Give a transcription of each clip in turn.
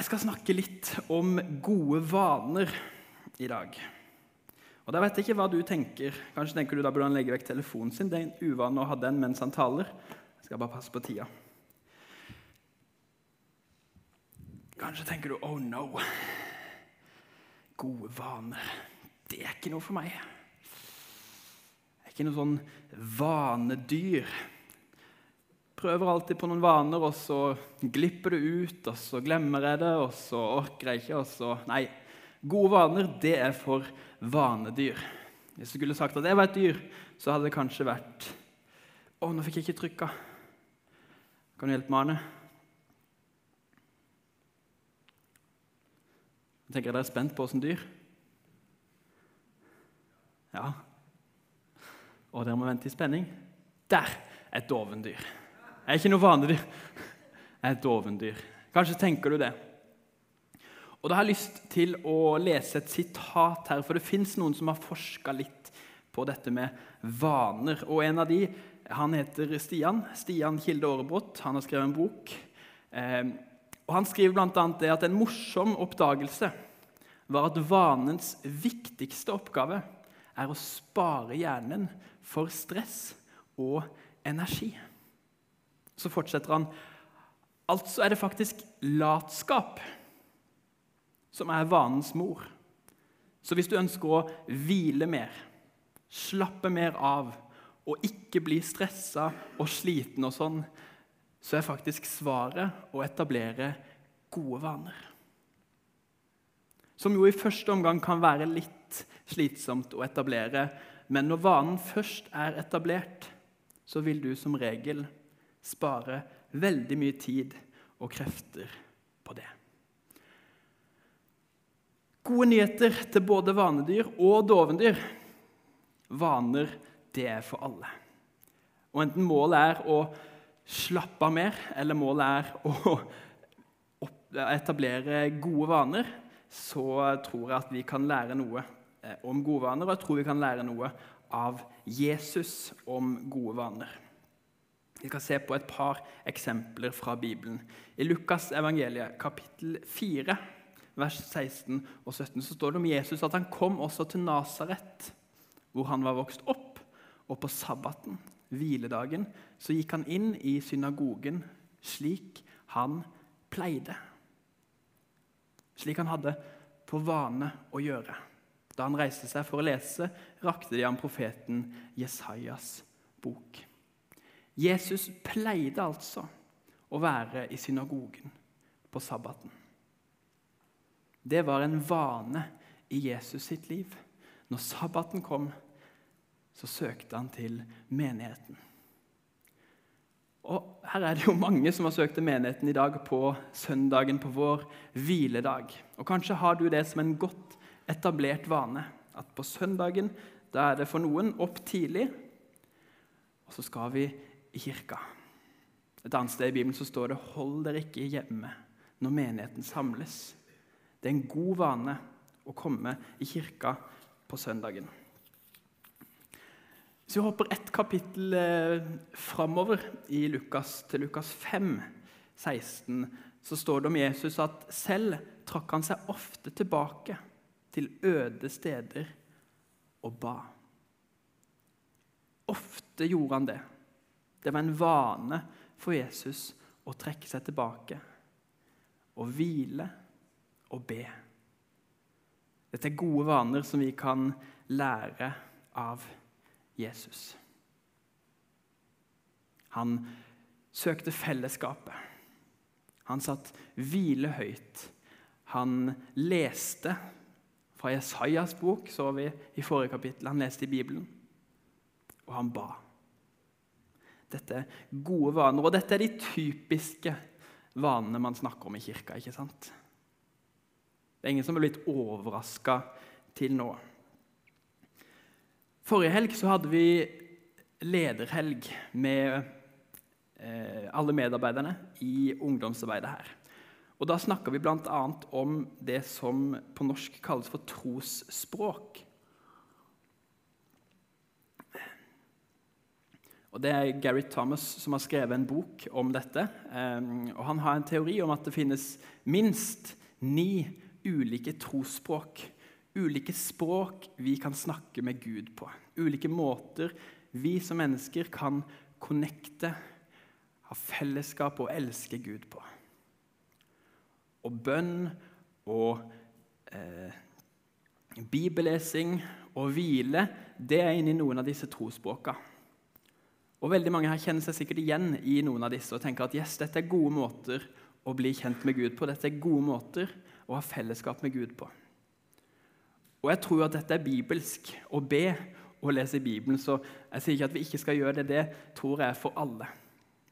Jeg skal snakke litt om gode vaner i dag. Og da vet jeg ikke hva du tenker. Kanskje tenker du da burde han legge vekk telefonen sin. Det er en uvane å ha den mens han taler. Jeg skal bare passe på tida. Kanskje tenker du 'oh no'. Gode vaner. Det er ikke noe for meg. Jeg er ikke noe sånn vanedyr prøver alltid på noen vaner, og så glipper det ut, og så glemmer jeg det, og så orker jeg ikke, og så Nei. Gode vaner, det er for vanedyr. Hvis du skulle sagt at jeg var et dyr, så hadde det kanskje vært Å, nå fikk jeg ikke trykka. Kan du hjelpe meg, Arne? Jeg tenker dere er spent på åssen dyr? Ja. Og dere må vente i spenning. Der! Et dovendyr. Jeg er ikke noe vanedyr. Jeg er et dovendyr. Kanskje tenker du det. Og Da har jeg lyst til å lese et sitat her, for det fins noen som har forska litt på dette med vaner. Og En av de han heter Stian. Stian Kilde Aarebrot. Han har skrevet en bok. Eh, og Han skriver bl.a. det at en morsom oppdagelse var at vanens viktigste oppgave er å spare hjernen for stress og energi. Så fortsetter han. Altså er det faktisk latskap som er vanens mor. Så hvis du ønsker å hvile mer, slappe mer av og ikke bli stressa og sliten og sånn, så er faktisk svaret å etablere gode vaner. Som jo i første omgang kan være litt slitsomt å etablere, men når vanen først er etablert, så vil du som regel spare veldig mye tid og krefter på det. Gode nyheter til både vanedyr og dovendyr. Vaner, det er for alle. Og enten målet er å slappe av mer, eller målet er å etablere gode vaner, så tror jeg at vi kan lære noe eh, om gode vaner, og jeg tror vi kan lære noe av Jesus om gode vaner. Vi skal se på et par eksempler fra Bibelen. I Lukas evangeliet, kapittel 4, vers 16 og 17, så står det om Jesus at han kom også til Nasaret, hvor han var vokst opp. Og på sabbaten, hviledagen, så gikk han inn i synagogen slik han pleide. Slik han hadde på vane å gjøre. Da han reiste seg for å lese, rakte de ham profeten Jesajas bok. Jesus pleide altså å være i synagogen på sabbaten. Det var en vane i Jesus sitt liv. Når sabbaten kom, så søkte han til menigheten. Og Her er det jo mange som har søkt til menigheten i dag på søndagen, på vår hviledag. Og Kanskje har du det som en godt etablert vane. At på søndagen da er det for noen opp tidlig, og så skal vi i kirka. Et annet sted i Bibelen så står det 'hold dere ikke hjemme når menigheten samles'. Det er en god vane å komme i kirka på søndagen. Hvis vi hopper ett kapittel eh, framover i Lukas, til Lukas 5, 16, så står det om Jesus at selv trakk han seg ofte tilbake til øde steder og ba. Ofte gjorde han det. Det var en vane for Jesus å trekke seg tilbake og hvile og be. Dette er gode vaner som vi kan lære av Jesus. Han søkte fellesskapet. Han satt hvilehøyt. Han leste fra Jesajas bok, så vi i forrige kapittel. Han leste i Bibelen, og han ba. Dette er gode vaner. Og dette er de typiske vanene man snakker om i kirka. ikke sant? Det er ingen som er blitt overraska til nå. Forrige helg så hadde vi lederhelg med eh, alle medarbeiderne i ungdomsarbeidet her. Og Da snakka vi bl.a. om det som på norsk kalles for trosspråk. Og Det er Gary Thomas som har skrevet en bok om dette. Um, og Han har en teori om at det finnes minst ni ulike trosspråk. Ulike språk vi kan snakke med Gud på. Ulike måter vi som mennesker kan connecte, ha fellesskap og elske Gud på. Og bønn og eh, bibellesing og hvile det er inni noen av disse trosspråka. Og veldig Mange her kjenner seg sikkert igjen i noen av disse og tenker at yes, dette er gode måter å bli kjent med Gud på. Dette er gode måter å ha fellesskap med Gud på. Og Jeg tror at dette er bibelsk å be og lese i Bibelen. Så jeg sier ikke at vi ikke skal gjøre det. Det tror jeg er for alle.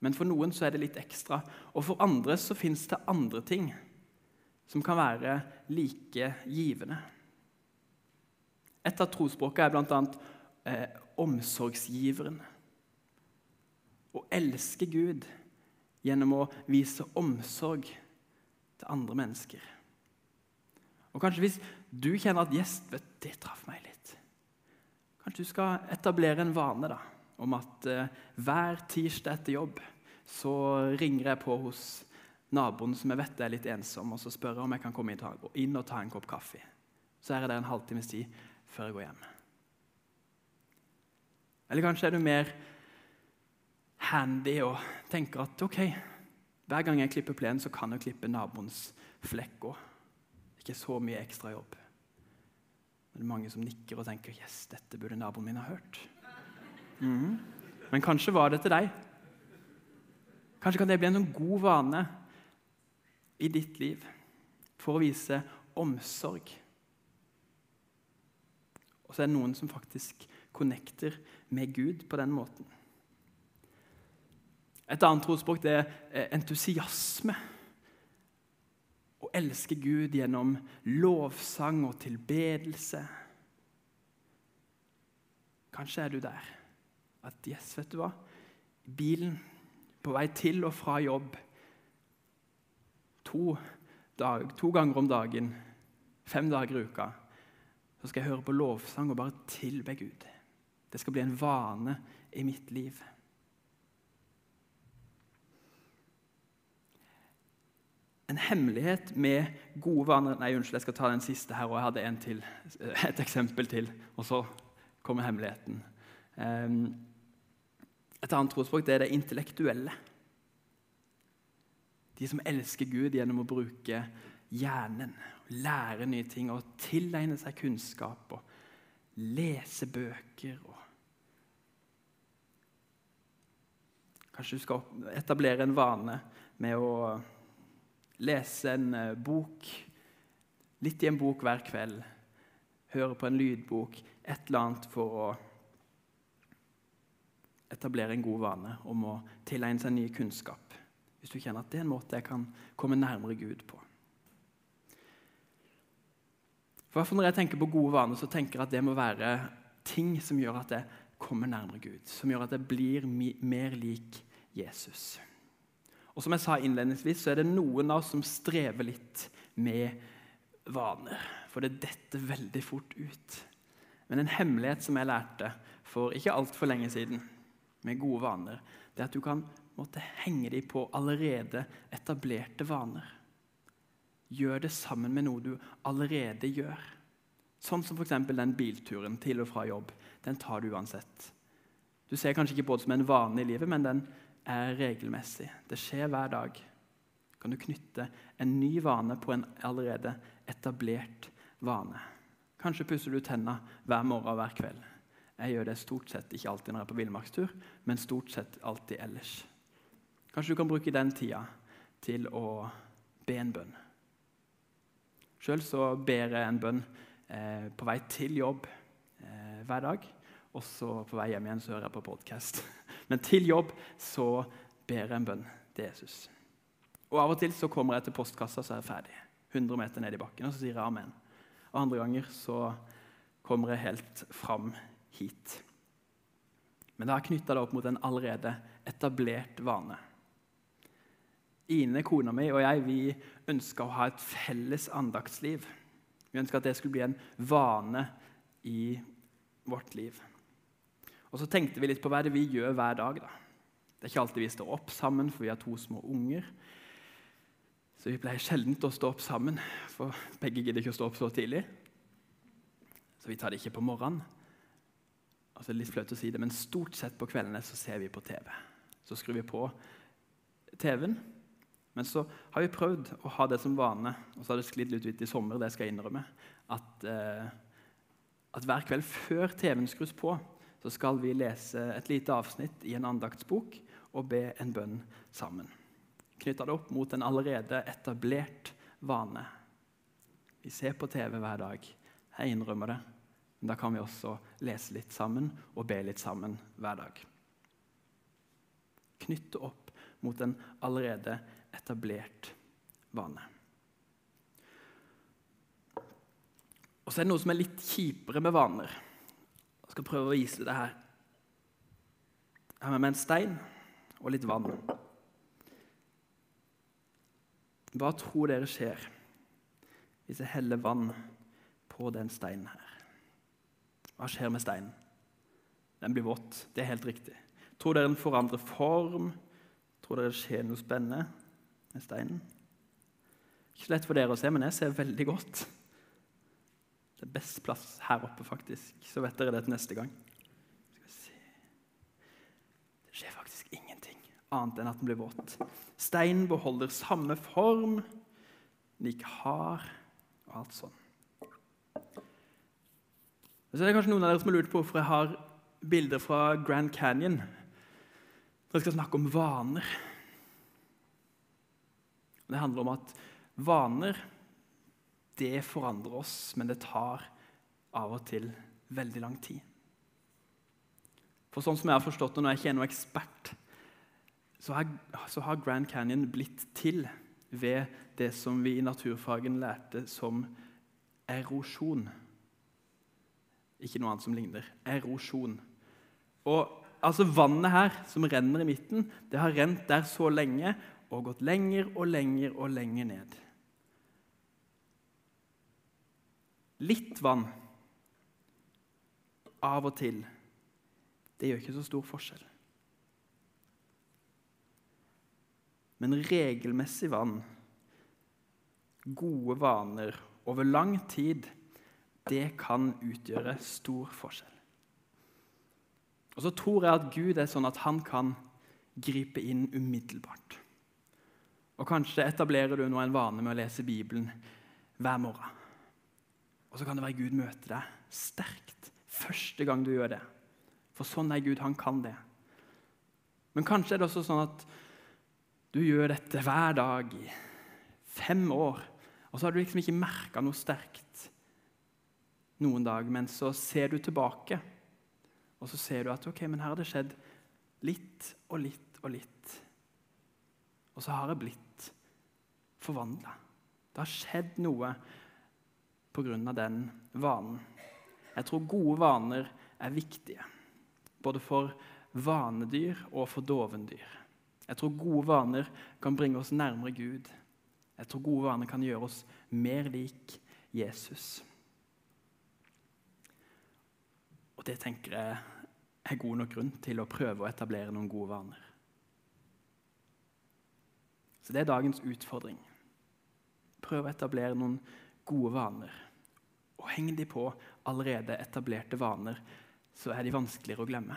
Men for noen så er det litt ekstra. Og for andre så fins det andre ting som kan være like givende. Et av trosspråkene er bl.a. Eh, omsorgsgiveren. Å elske Gud gjennom å vise omsorg til andre mennesker. Og Kanskje hvis du kjenner at yes, det traff meg litt Kanskje du skal etablere en vane da, om at eh, hver tirsdag etter jobb så ringer jeg på hos naboen som jeg vet er litt ensom, og så spør jeg om jeg kan komme inn og ta en kopp kaffe. Så er jeg der en halvtimes tid før jeg går hjem. Eller kanskje er du mer handy og tenker at ok, hver gang jeg klipper plenen, så kan jeg klippe naboens flekk òg. Ikke så mye ekstra jobb. Men det er mange som nikker og tenker yes, dette burde naboen min ha hørt. Mm. Men kanskje var det til deg. Kanskje kan det bli en sånn god vane i ditt liv for å vise omsorg. Og så er det noen som faktisk connecter med Gud på den måten. Et annet trosspråk er entusiasme. Å elske Gud gjennom lovsang og tilbedelse. Kanskje er du der at yes, vet du hva? Bilen, på vei til og fra jobb to, dag, to ganger om dagen, fem dager i uka, så skal jeg høre på lovsang og bare tilbe Gud. Det skal bli en vane i mitt liv. En hemmelighet med gode vaner Nei, unnskyld, jeg skal ta den siste her. og Jeg hadde til, et eksempel til, og så kommer hemmeligheten. Ehm, et annet trosspråk det er det intellektuelle. De som elsker Gud gjennom å bruke hjernen, lære nye ting og tilegne seg kunnskap og lese bøker. Og Kanskje du skal etablere en vane med å lese en eh, bok, litt i en bok hver kveld, høre på en lydbok, et eller annet for å etablere en god vane om å tilegne seg ny kunnskap. Hvis du kjenner at det er en måte jeg kan komme nærmere Gud på. For Når jeg tenker på gode vaner, så tenker jeg at det må være ting som gjør at jeg kommer nærmere Gud, som gjør at jeg blir mer lik Jesus. Og som jeg sa innledningsvis, så er det noen av oss som strever litt med vaner. For det detter veldig fort ut. Men en hemmelighet som jeg lærte for ikke altfor lenge siden, med gode vaner, det er at du kan måtte henge dem på allerede etablerte vaner. Gjør det sammen med noe du allerede gjør. Sånn som f.eks. den bilturen til og fra jobb. Den tar du uansett. Du ser kanskje ikke på det som en vane i livet, men den er regelmessig. Det skjer hver dag. Kan du knytte en ny vane på en allerede etablert vane? Kanskje pusser du tenna hver morgen og hver kveld. Jeg gjør det stort sett ikke alltid når jeg er på villmarkstur, men stort sett alltid ellers. Kanskje du kan bruke den tida til å be en bønn. Sjøl ber jeg en bønn eh, på vei til jobb eh, hver dag. Og så på vei hjem igjen så hører jeg på podkast. Men til jobb så ber jeg en bønn til Jesus. Og Av og til så kommer jeg til postkassa, så er jeg ferdig. 100 meter ned i bakken, og så sier jeg amen. Og Andre ganger så kommer jeg helt fram hit. Men da har knytta det opp mot en allerede etablert vane. Ine, kona mi og jeg vi ønska å ha et felles andaktsliv. Vi ønska at det skulle bli en vane i vårt liv. Og så tenkte vi litt på hva det vi gjør hver dag. da. Det er ikke alltid vi står opp sammen, for vi har to små unger. Så vi pleier sjelden å stå opp sammen, for begge gidder ikke å stå opp så tidlig. Så vi tar det ikke på morgenen. Altså, litt flaut å si det, men stort sett på kveldene så ser vi på TV. Så skrur vi på TV-en. Men så har vi prøvd å ha det som vane, og så har det sklidd litt ut i sommer, det skal jeg innrømme, at, eh, at hver kveld før TV-en skrus på, så skal vi lese et lite avsnitt i en andaktsbok og be en bønn sammen. Knytta det opp mot en allerede etablert vane. Vi ser på TV hver dag. Jeg innrømmer det. Men da kan vi også lese litt sammen og be litt sammen hver dag. Knytte opp mot en allerede etablert vane. Og så er det noe som er litt kjipere med vaner. Jeg skal prøve å vise det her. Jeg har med meg en stein og litt vann. Hva tror dere skjer hvis jeg heller vann på den steinen her? Hva skjer med steinen? Den blir våt. Det er helt riktig. Tror dere den forandrer form? Tror dere det skjer noe spennende med steinen? Ikke lett for dere å se, men jeg ser veldig godt. Det er best plass her oppe, faktisk. Så vet dere det til neste gang. Det skjer faktisk ingenting annet enn at den blir våt. Steinen beholder samme form, like hard og alt sånn. Så er det kanskje noen av dere som har lurt på hvorfor jeg har bilder fra Grand Canyon. Når jeg skal snakke om vaner. Det handler om at vaner det forandrer oss, men det tar av og til veldig lang tid. For sånn som jeg har forstått det, når jeg ikke er noen ekspert, så har, så har Grand Canyon blitt til ved det som vi i naturfagen lærte som erosjon. Ikke noe annet som ligner. Erosjon. Og altså Vannet her, som renner i midten, det har rent der så lenge og gått lenger og lenger og lenger ned. Litt vann av og til, det gjør ikke så stor forskjell. Men regelmessig vann, gode vaner over lang tid, det kan utgjøre stor forskjell. Og så tror jeg at Gud er sånn at han kan gripe inn umiddelbart. Og Kanskje etablerer du nå en vane med å lese Bibelen hver morgen. Og så kan det være Gud møter deg sterkt første gang du gjør det. For sånn er Gud. Han kan det. Men kanskje er det også sånn at du gjør dette hver dag i fem år, og så har du liksom ikke merka noe sterkt noen dag, men så ser du tilbake, og så ser du at ok, men her har det skjedd litt og litt og litt. Og så har jeg blitt forvandla. Det har skjedd noe pga. den vanen. Jeg tror gode vaner er viktige, både for vanedyr og for dovendyr. Jeg tror gode vaner kan bringe oss nærmere Gud. Jeg tror gode vaner kan gjøre oss mer lik Jesus. Og det tenker jeg er god nok grunn til å prøve å etablere noen gode vaner. Så det er dagens utfordring. Prøv å etablere noen gode vaner. Og henger de på allerede etablerte vaner, så er de vanskeligere å glemme.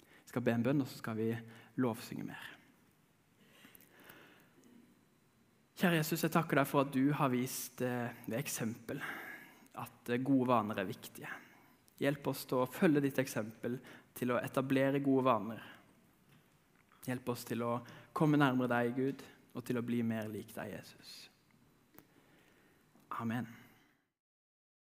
Vi skal be en bønn, og så skal vi lovsynge mer. Kjære Jesus, jeg takker deg for at du har vist eh, ved eksempel at eh, gode vaner er viktige. Hjelp oss til å følge ditt eksempel, til å etablere gode vaner. Hjelp oss til å komme nærmere deg, Gud, og til å bli mer lik deg, Jesus. Amen.